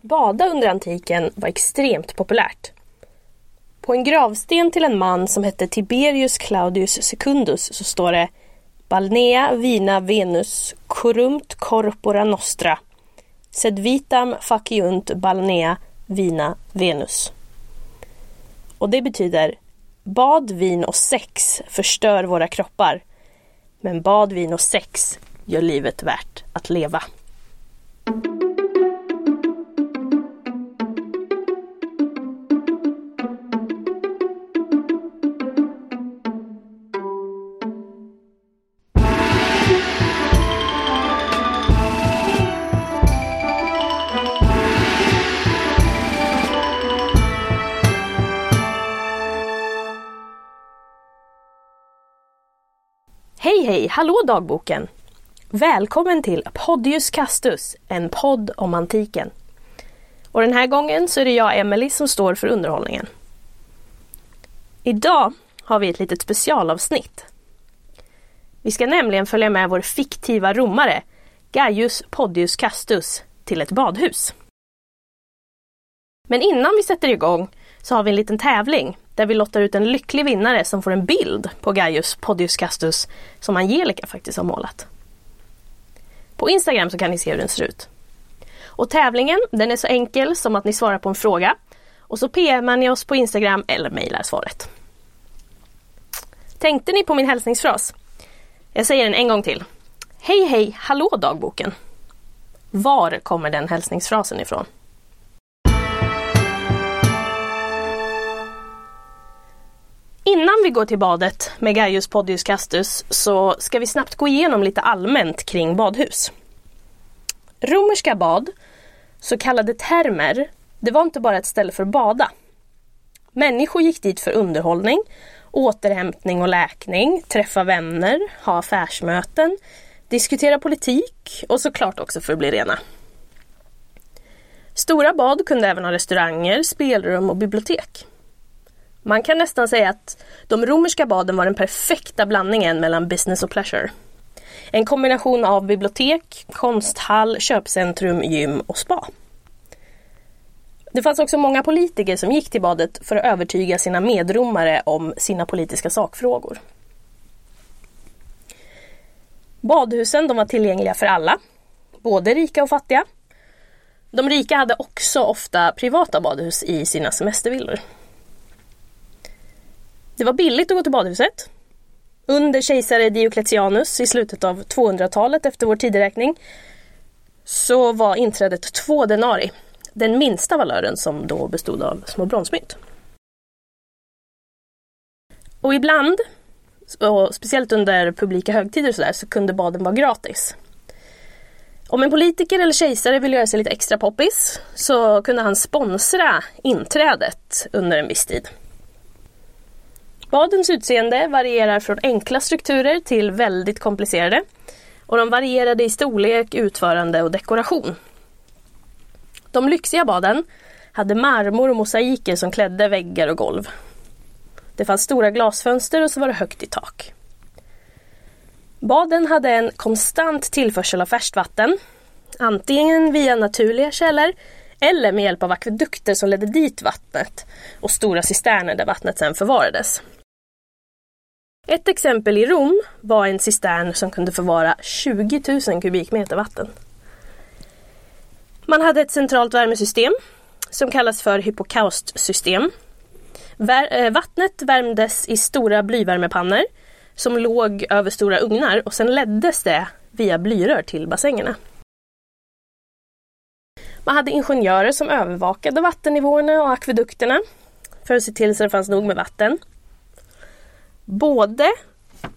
Att bada under antiken var extremt populärt. På en gravsten till en man som hette Tiberius Claudius Secundus så står det Balnea vina Venus corrumt corpora nostra sed vitam faciunt balnea vina Venus. Och det betyder Bad, vin och sex förstör våra kroppar. Men bad, vin och sex gör livet värt att leva. Hallå dagboken! Välkommen till Podius Castus, en podd om antiken. Och den här gången så är det jag, Emelie, som står för underhållningen. Idag har vi ett litet specialavsnitt. Vi ska nämligen följa med vår fiktiva romare, Gaius Podius Castus, till ett badhus. Men innan vi sätter igång så har vi en liten tävling där vi lottar ut en lycklig vinnare som får en bild på Gaius Podius Castus som Angelica faktiskt har målat. På Instagram så kan ni se hur den ser ut. Och tävlingen den är så enkel som att ni svarar på en fråga och så PMar ni oss på Instagram eller mejlar svaret. Tänkte ni på min hälsningsfras? Jag säger den en gång till. Hej hej, hallå dagboken! Var kommer den hälsningsfrasen ifrån? Innan vi går till badet med Gaius Podius Castus så ska vi snabbt gå igenom lite allmänt kring badhus. Romerska bad, så kallade termer, det var inte bara ett ställe för att bada. Människor gick dit för underhållning, återhämtning och läkning, träffa vänner, ha affärsmöten, diskutera politik och såklart också för att bli rena. Stora bad kunde även ha restauranger, spelrum och bibliotek. Man kan nästan säga att de romerska baden var den perfekta blandningen mellan business och pleasure. En kombination av bibliotek, konsthall, köpcentrum, gym och spa. Det fanns också många politiker som gick till badet för att övertyga sina medromare om sina politiska sakfrågor. Badhusen de var tillgängliga för alla, både rika och fattiga. De rika hade också ofta privata badhus i sina semestervillor. Det var billigt att gå till badhuset. Under kejsare Diocletianus i slutet av 200-talet efter vår tideräkning så var inträdet två denari, den minsta valören som då bestod av små bronsmynt. Och ibland, och speciellt under publika högtider och sådär, så kunde baden vara gratis. Om en politiker eller kejsare ville göra sig lite extra poppis så kunde han sponsra inträdet under en viss tid. Badens utseende varierar från enkla strukturer till väldigt komplicerade. Och de varierade i storlek, utförande och dekoration. De lyxiga baden hade marmor och mosaiker som klädde väggar och golv. Det fanns stora glasfönster och så var det högt i tak. Baden hade en konstant tillförsel av färskt vatten. Antingen via naturliga källor eller med hjälp av akvedukter som ledde dit vattnet och stora cisterner där vattnet sedan förvarades. Ett exempel i Rom var en cistern som kunde förvara 20 000 kubikmeter vatten. Man hade ett centralt värmesystem som kallas för hypokaustsystem. Eh, vattnet värmdes i stora blyvärmepannor som låg över stora ugnar och sen leddes det via blyrör till bassängerna. Man hade ingenjörer som övervakade vattennivåerna och akvedukterna för att se till så det fanns nog med vatten. Både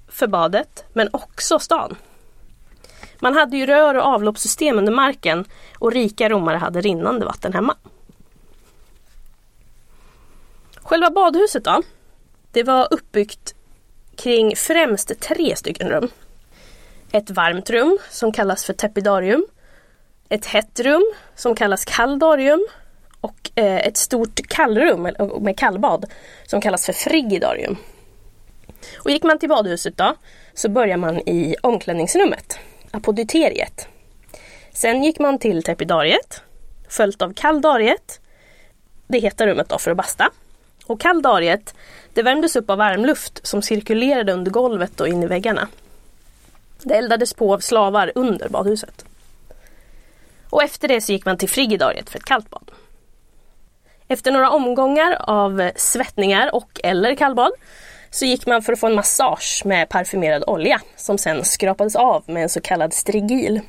för badet men också stan. Man hade ju rör och avloppssystem under marken och rika romare hade rinnande vatten hemma. Själva badhuset då? Det var uppbyggt kring främst tre stycken rum. Ett varmt rum som kallas för tepidarium. Ett hett rum som kallas kaldarium. Och eh, ett stort kallrum med kallbad som kallas för frigidarium. Och gick man till badhuset då så börjar man i omklädningsrummet, apodyteriet. Sen gick man till tepidariet följt av kaldariet. Det heta rummet då för att basta. Och kaldariet det värmdes upp av varmluft som cirkulerade under golvet och in i väggarna. Det eldades på av slavar under badhuset. Och efter det så gick man till frigidariet för ett kallt bad. Efter några omgångar av svettningar och eller kallbad så gick man för att få en massage med parfymerad olja som sen skrapades av med en så kallad strigil.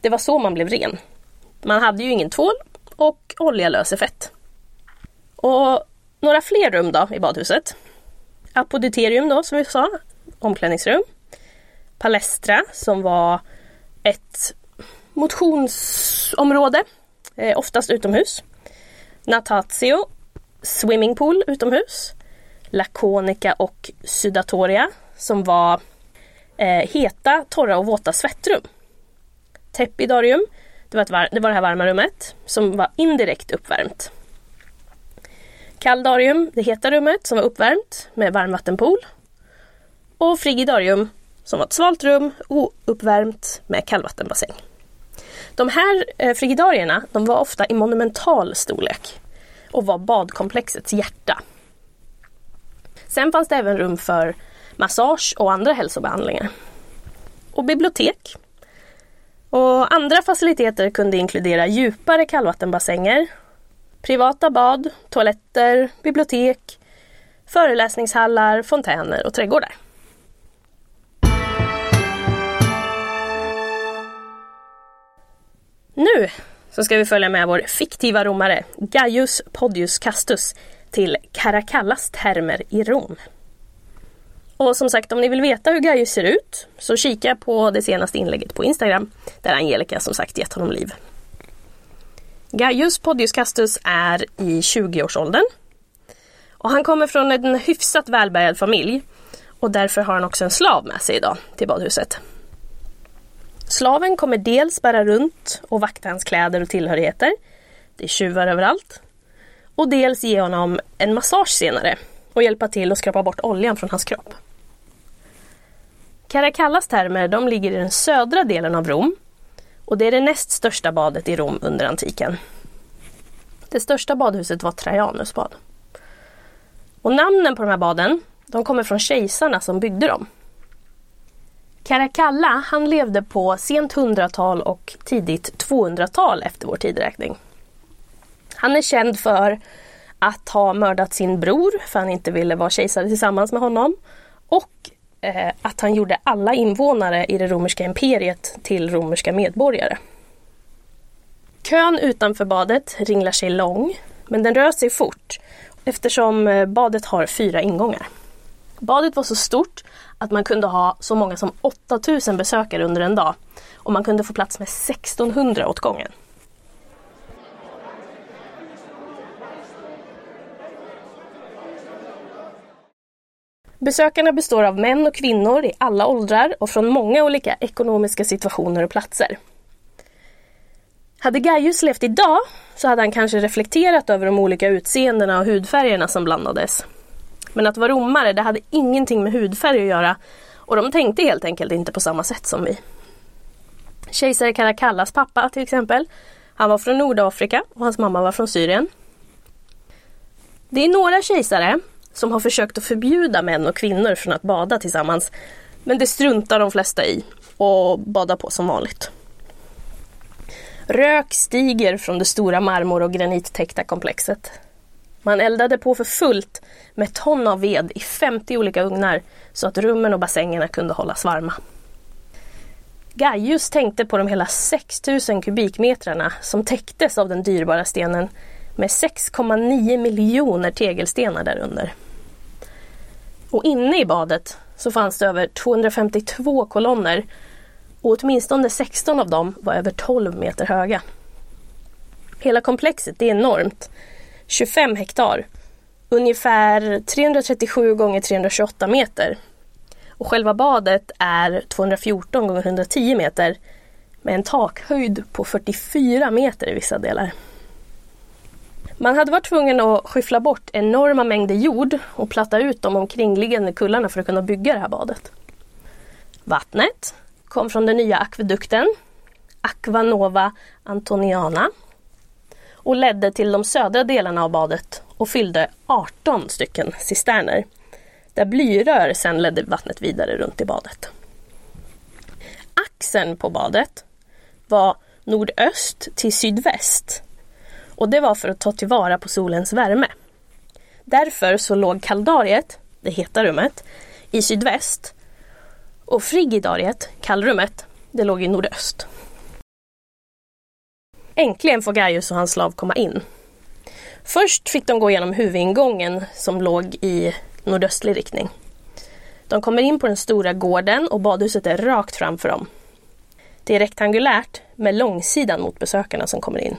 Det var så man blev ren. Man hade ju ingen tvål och olja löser fett. Och några fler rum då i badhuset. Apoditerium då som vi sa, omklädningsrum. Palestra som var ett motionsområde, eh, oftast utomhus. Natatio, swimmingpool utomhus. Lakonika och Sudatoria som var eh, heta, torra och våta svettrum. Tepidarium, det var, ett det var det här varma rummet som var indirekt uppvärmt. Kaldarium, det heta rummet som var uppvärmt med varmvattenpool. Och Frigidarium som var ett svalt rum, ouppvärmt med kallvattenbassäng. De här eh, frigidarierna de var ofta i monumental storlek och var badkomplexets hjärta. Sen fanns det även rum för massage och andra hälsobehandlingar. Och bibliotek. Och andra faciliteter kunde inkludera djupare kallvattenbassänger, privata bad, toaletter, bibliotek, föreläsningshallar, fontäner och trädgårdar. Nu så ska vi följa med vår fiktiva romare Gaius Podius Castus till Caracallas termer i Rom. Och som sagt, om ni vill veta hur Gaius ser ut så kika på det senaste inlägget på Instagram där Angelica som sagt gett honom liv. Gaius Podius Castus är i 20-årsåldern. Och han kommer från en hyfsat välbärgad familj och därför har han också en slav med sig idag till badhuset. Slaven kommer dels bära runt och vakta hans kläder och tillhörigheter. Det är tjuvar överallt. Och dels ge honom en massage senare och hjälpa till att skrapa bort oljan från hans kropp. Caracallas termer de ligger i den södra delen av Rom och det är det näst största badet i Rom under antiken. Det största badhuset var Trajanus bad. Och namnen på de här baden de kommer från kejsarna som byggde dem. Caracalla han levde på sent 100-tal och tidigt 200-tal efter vår tidräkning. Han är känd för att ha mördat sin bror för han inte ville vara kejsare tillsammans med honom och eh, att han gjorde alla invånare i det romerska imperiet till romerska medborgare. Kön utanför badet ringlar sig lång men den rör sig fort eftersom eh, badet har fyra ingångar. Badet var så stort att man kunde ha så många som 8000 besökare under en dag och man kunde få plats med 1600 åt gången. Besökarna består av män och kvinnor i alla åldrar och från många olika ekonomiska situationer och platser. Hade Gaius levt idag så hade han kanske reflekterat över de olika utseendena och hudfärgerna som blandades. Men att vara romare det hade ingenting med hudfärg att göra och de tänkte helt enkelt inte på samma sätt som vi. Kejsare Caracallas pappa till exempel, han var från Nordafrika och hans mamma var från Syrien. Det är några kejsare som har försökt att förbjuda män och kvinnor från att bada tillsammans. Men det struntar de flesta i och badar på som vanligt. Rök stiger från det stora marmor och granittäckta komplexet. Man eldade på för fullt med ton av ved i 50 olika ugnar så att rummen och bassängerna kunde hållas varma. Gaius tänkte på de hela 6000 kubikmetrarna som täcktes av den dyrbara stenen med 6,9 miljoner tegelstenar därunder. Och inne i badet så fanns det över 252 kolonner och åtminstone 16 av dem var över 12 meter höga. Hela komplexet är enormt 25 hektar. Ungefär 337 gånger 328 meter. Och själva badet är 214 gånger 110 meter med en takhöjd på 44 meter i vissa delar. Man hade varit tvungen att skyffla bort enorma mängder jord och platta ut de omkringliggande kullarna för att kunna bygga det här badet. Vattnet kom från den nya akvedukten Aquanova Antoniana och ledde till de södra delarna av badet och fyllde 18 stycken cisterner. Där blyrör sedan ledde vattnet vidare runt i badet. Axeln på badet var nordöst till sydväst och det var för att ta tillvara på solens värme. Därför så låg kaldariet, det heta rummet, i sydväst och frigidariet, kallrummet, det låg i nordöst. Äntligen får Gaius och hans slav komma in. Först fick de gå igenom huvudingången som låg i nordöstlig riktning. De kommer in på den stora gården och badhuset är rakt framför dem. Det är rektangulärt med långsidan mot besökarna som kommer in.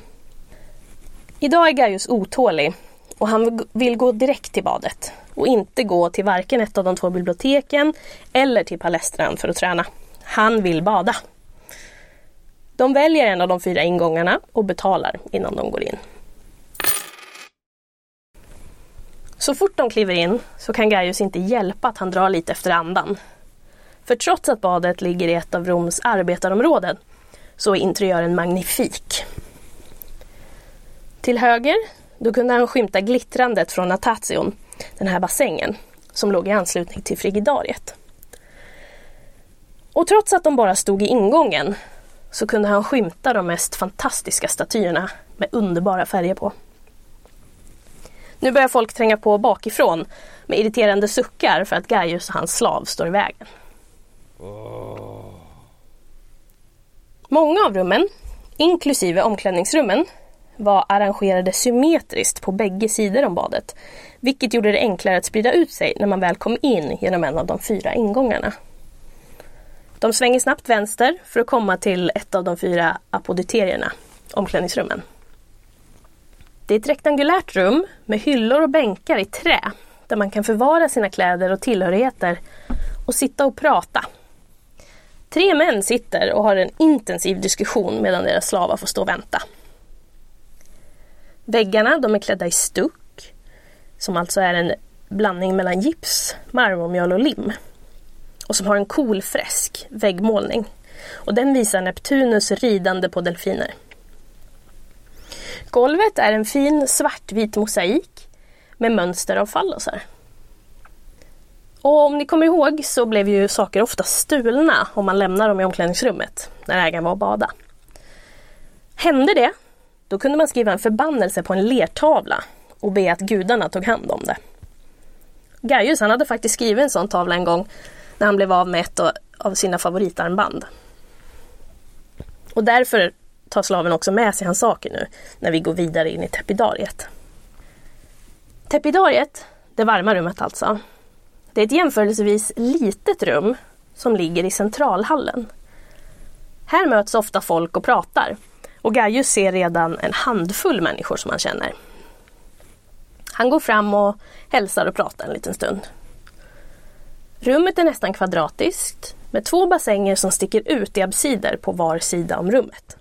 Idag är Gaius otålig och han vill gå direkt till badet och inte gå till varken ett av de två biblioteken eller till palestran för att träna. Han vill bada. De väljer en av de fyra ingångarna och betalar innan de går in. Så fort de kliver in så kan Gaius inte hjälpa att han drar lite efter andan. För trots att badet ligger i ett av Roms arbetarområden så är interiören magnifik. Till höger, då kunde han skymta glittrandet från Natation, den här bassängen, som låg i anslutning till frigidariet. Och trots att de bara stod i ingången så kunde han skymta de mest fantastiska statyerna med underbara färger på. Nu börjar folk tränga på bakifrån med irriterande suckar för att Gaius och hans slav står i vägen. Många av rummen, inklusive omklädningsrummen, var arrangerade symmetriskt på bägge sidor om badet, vilket gjorde det enklare att sprida ut sig när man väl kom in genom en av de fyra ingångarna. De svänger snabbt vänster för att komma till ett av de fyra apoditerierna, omklädningsrummen. Det är ett rektangulärt rum med hyllor och bänkar i trä där man kan förvara sina kläder och tillhörigheter och sitta och prata. Tre män sitter och har en intensiv diskussion medan deras slavar får stå och vänta. Väggarna de är klädda i stuck, som alltså är en blandning mellan gips, marmormjöl och lim. Och som har en cool fresk, väggmålning. Och den visar Neptunus ridande på delfiner. Golvet är en fin svartvit mosaik med mönster av fallosar. Och om ni kommer ihåg så blev ju saker ofta stulna om man lämnar dem i omklädningsrummet när ägaren var och bada. Hände det, då kunde man skriva en förbannelse på en lertavla och be att gudarna tog hand om det. Gaius han hade faktiskt skrivit en sån tavla en gång när han blev av med ett av sina favoritarmband. Och därför tar slaven också med sig hans saker nu när vi går vidare in i tepidariet. Tepidariet, det varma rummet alltså, det är ett jämförelsevis litet rum som ligger i centralhallen. Här möts ofta folk och pratar och Gaius ser redan en handfull människor som han känner. Han går fram och hälsar och pratar en liten stund. Rummet är nästan kvadratiskt med två bassänger som sticker ut i absider på var sida om rummet.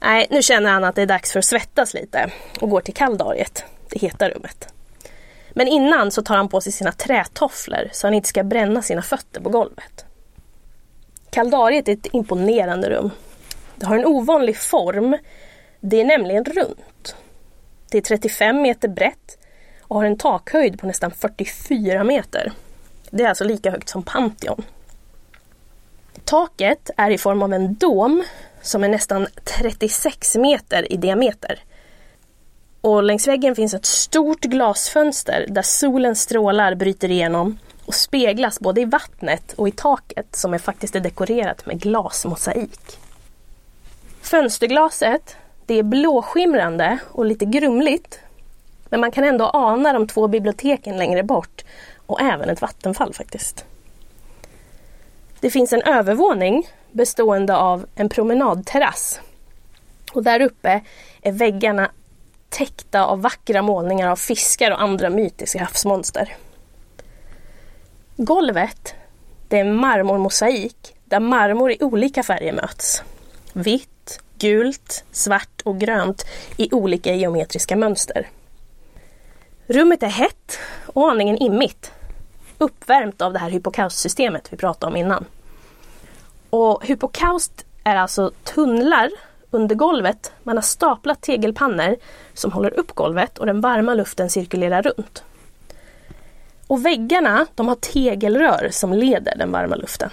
Nej, nu känner han att det är dags för att svettas lite och går till kalldariet, det heta rummet. Men innan så tar han på sig sina trätofflor så han inte ska bränna sina fötter på golvet. Kaldariet är ett imponerande rum. Det har en ovanlig form. Det är nämligen runt. Det är 35 meter brett och har en takhöjd på nästan 44 meter. Det är alltså lika högt som Pantheon. Taket är i form av en dom som är nästan 36 meter i diameter. Och längs väggen finns ett stort glasfönster där solens strålar bryter igenom och speglas både i vattnet och i taket som är faktiskt är dekorerat med glasmosaik. Fönsterglaset det är blåskimrande och lite grumligt men man kan ändå ana de två biblioteken längre bort och även ett vattenfall faktiskt. Det finns en övervåning bestående av en promenadterrass. Och där uppe är väggarna täckta av vackra målningar av fiskar och andra mytiska havsmonster. Golvet det är marmormosaik där marmor i olika färger möts. Vitt, gult, svart och grönt i olika geometriska mönster. Rummet är hett och aningen immigt. Uppvärmt av det här hypokaustsystemet vi pratade om innan. Och hypokaust är alltså tunnlar under golvet. Man har staplat tegelpannor som håller upp golvet och den varma luften cirkulerar runt. Och väggarna de har tegelrör som leder den varma luften.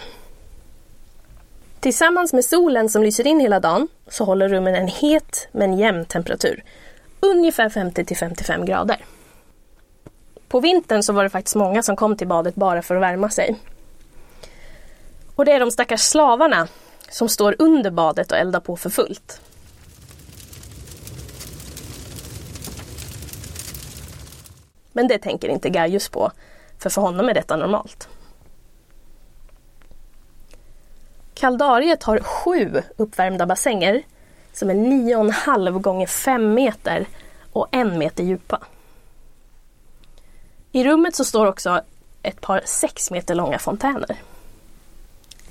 Tillsammans med solen som lyser in hela dagen så håller rummen en het men jämn temperatur. Ungefär 50 55 grader. På vintern så var det faktiskt många som kom till badet bara för att värma sig. Och det är de stackars slavarna som står under badet och eldar på för fullt. Men det tänker inte Gaius på, för för honom är detta normalt. Kaldariet har sju uppvärmda bassänger som är 9,5 gånger 5 meter och en meter djupa. I rummet så står också ett par 6 meter långa fontäner.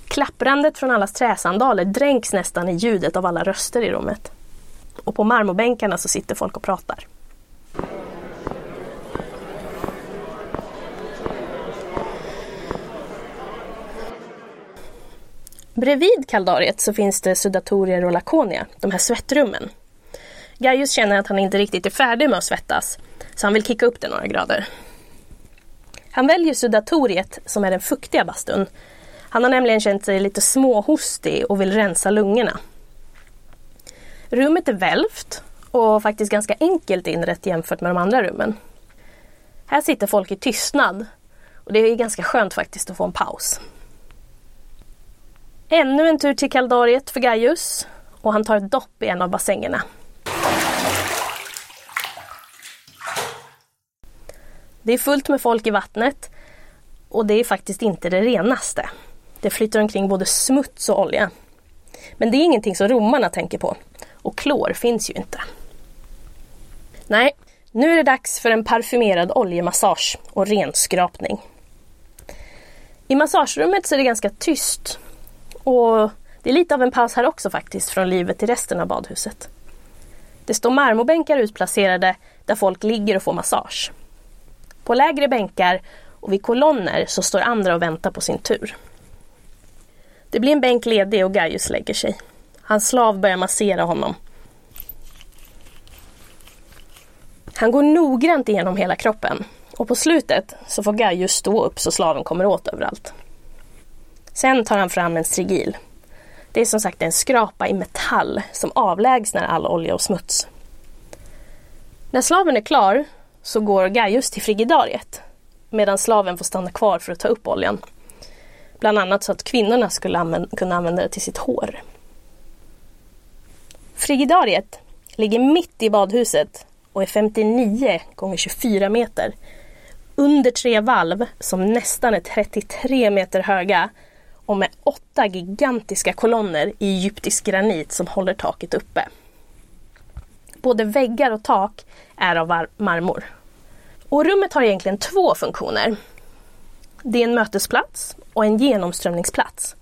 Klapprandet från allas träsandaler dränks nästan i ljudet av alla röster i rummet. Och på marmorbänkarna så sitter folk och pratar. Bredvid kaldariet så finns det sudatorier och lakonia, de här svettrummen. Gaius känner att han inte riktigt är färdig med att svettas, så han vill kicka upp det några grader. Han väljer sudatoriet, som är den fuktiga bastun. Han har nämligen känt sig lite småhostig och vill rensa lungorna. Rummet är välvt och faktiskt ganska enkelt inrett jämfört med de andra rummen. Här sitter folk i tystnad och det är ganska skönt faktiskt att få en paus. Ännu en tur till kaldariet för Gaius och han tar ett dopp i en av bassängerna. Det är fullt med folk i vattnet och det är faktiskt inte det renaste. Det flyter omkring både smuts och olja. Men det är ingenting som romarna tänker på. Och klor finns ju inte. Nej, nu är det dags för en parfymerad oljemassage och renskrapning. I massagerummet så är det ganska tyst och det är lite av en paus här också faktiskt från livet i resten av badhuset. Det står marmorbänkar utplacerade där folk ligger och får massage. På lägre bänkar och vid kolonner så står andra och väntar på sin tur. Det blir en bänk ledig och Gaius lägger sig. Hans slav börjar massera honom. Han går noggrant igenom hela kroppen och på slutet så får Gaius stå upp så slaven kommer åt överallt. Sen tar han fram en strigil. Det är som sagt en skrapa i metall som avlägsnar all olja och smuts. När slaven är klar så går Gaius till frigidariet medan slaven får stanna kvar för att ta upp oljan. Bland annat så att kvinnorna skulle använda, kunna använda det till sitt hår. Frigidariet ligger mitt i badhuset och är 59 gånger 24 meter. Under tre valv som nästan är 33 meter höga och med åtta gigantiska kolonner i egyptisk granit som håller taket uppe. Både väggar och tak är av marmor. Och rummet har egentligen två funktioner. Det är en mötesplats och en genomströmningsplats.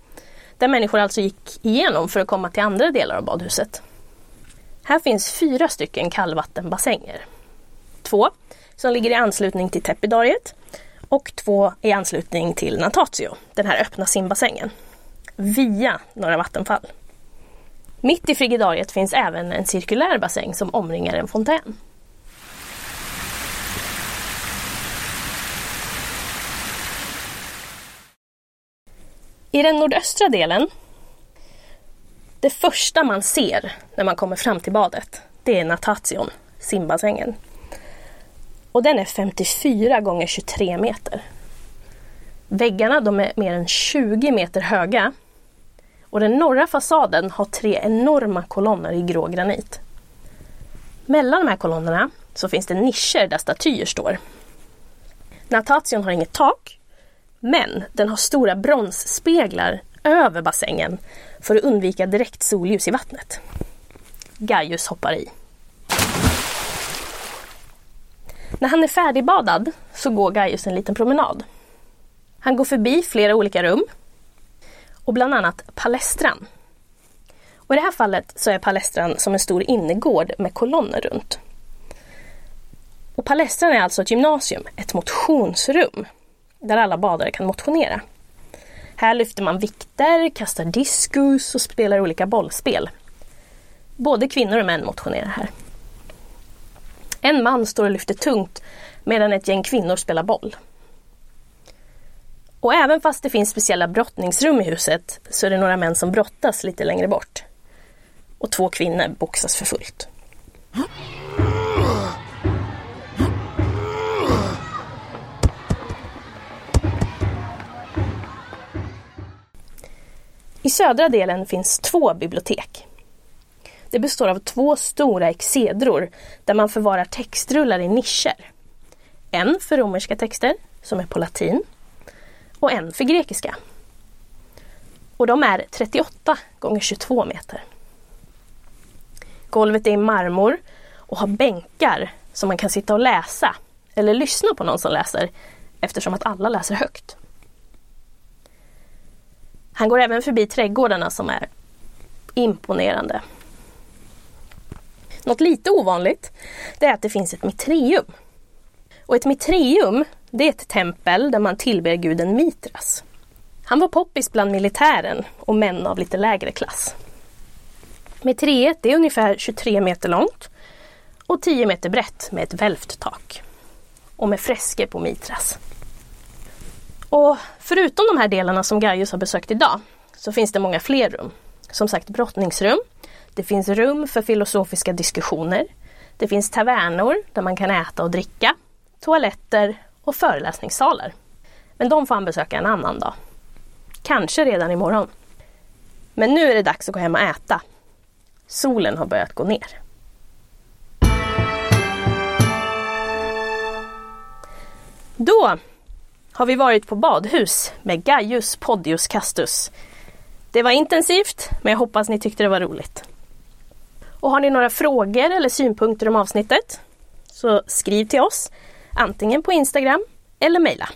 Där människor alltså gick igenom för att komma till andra delar av badhuset. Här finns fyra stycken kallvattenbassänger. Två som ligger i anslutning till tepidariet och två i anslutning till Natatio, den här öppna simbassängen, via några vattenfall. Mitt i frigidariet finns även en cirkulär bassäng som omringar en fontän. I den nordöstra delen, det första man ser när man kommer fram till badet, det är Natation, simbassängen. Och den är 54 gånger 23 meter. Väggarna de är mer än 20 meter höga. Och den norra fasaden har tre enorma kolonner i grå granit. Mellan de här kolonnerna så finns det nischer där statyer står. Natation har inget tak, men den har stora bronsspeglar över bassängen för att undvika direkt solljus i vattnet. Gaius hoppar i. När han är färdigbadad så går Gaius en liten promenad. Han går förbi flera olika rum och bland annat palestran. Och I det här fallet så är palestran som en stor innergård med kolonner runt. Och palestran är alltså ett gymnasium, ett motionsrum där alla badare kan motionera. Här lyfter man vikter, kastar diskus och spelar olika bollspel. Både kvinnor och män motionerar här. En man står och lyfter tungt medan ett gäng kvinnor spelar boll. Och även fast det finns speciella brottningsrum i huset så är det några män som brottas lite längre bort. Och två kvinnor boxas för fullt. I södra delen finns två bibliotek. Det består av två stora exedror där man förvarar textrullar i nischer. En för romerska texter, som är på latin, och en för grekiska. Och de är 38 gånger 22 meter. Golvet är i marmor och har bänkar som man kan sitta och läsa eller lyssna på någon som läser eftersom att alla läser högt. Han går även förbi trädgårdarna som är imponerande. Något lite ovanligt det är att det finns ett mitreum. Och ett mitreum det är ett tempel där man tillber guden Mitras. Han var poppis bland militären och män av lite lägre klass. Mitriet är ungefär 23 meter långt och 10 meter brett med ett välvt tak. Och med fresker på Mitras. Och förutom de här delarna som Gaius har besökt idag så finns det många fler rum. Som sagt brottningsrum. Det finns rum för filosofiska diskussioner. Det finns tavernor där man kan äta och dricka. Toaletter och föreläsningssalar. Men de får han besöka en annan dag. Kanske redan imorgon. Men nu är det dags att gå hem och äta. Solen har börjat gå ner. Då har vi varit på badhus med Gaius Podius Castus. Det var intensivt, men jag hoppas ni tyckte det var roligt. Och har ni några frågor eller synpunkter om avsnittet så skriv till oss antingen på Instagram eller mejla.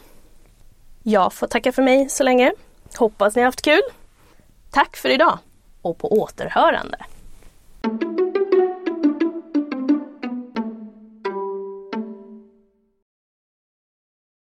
Jag får tacka för mig så länge. Hoppas ni har haft kul. Tack för idag och på återhörande.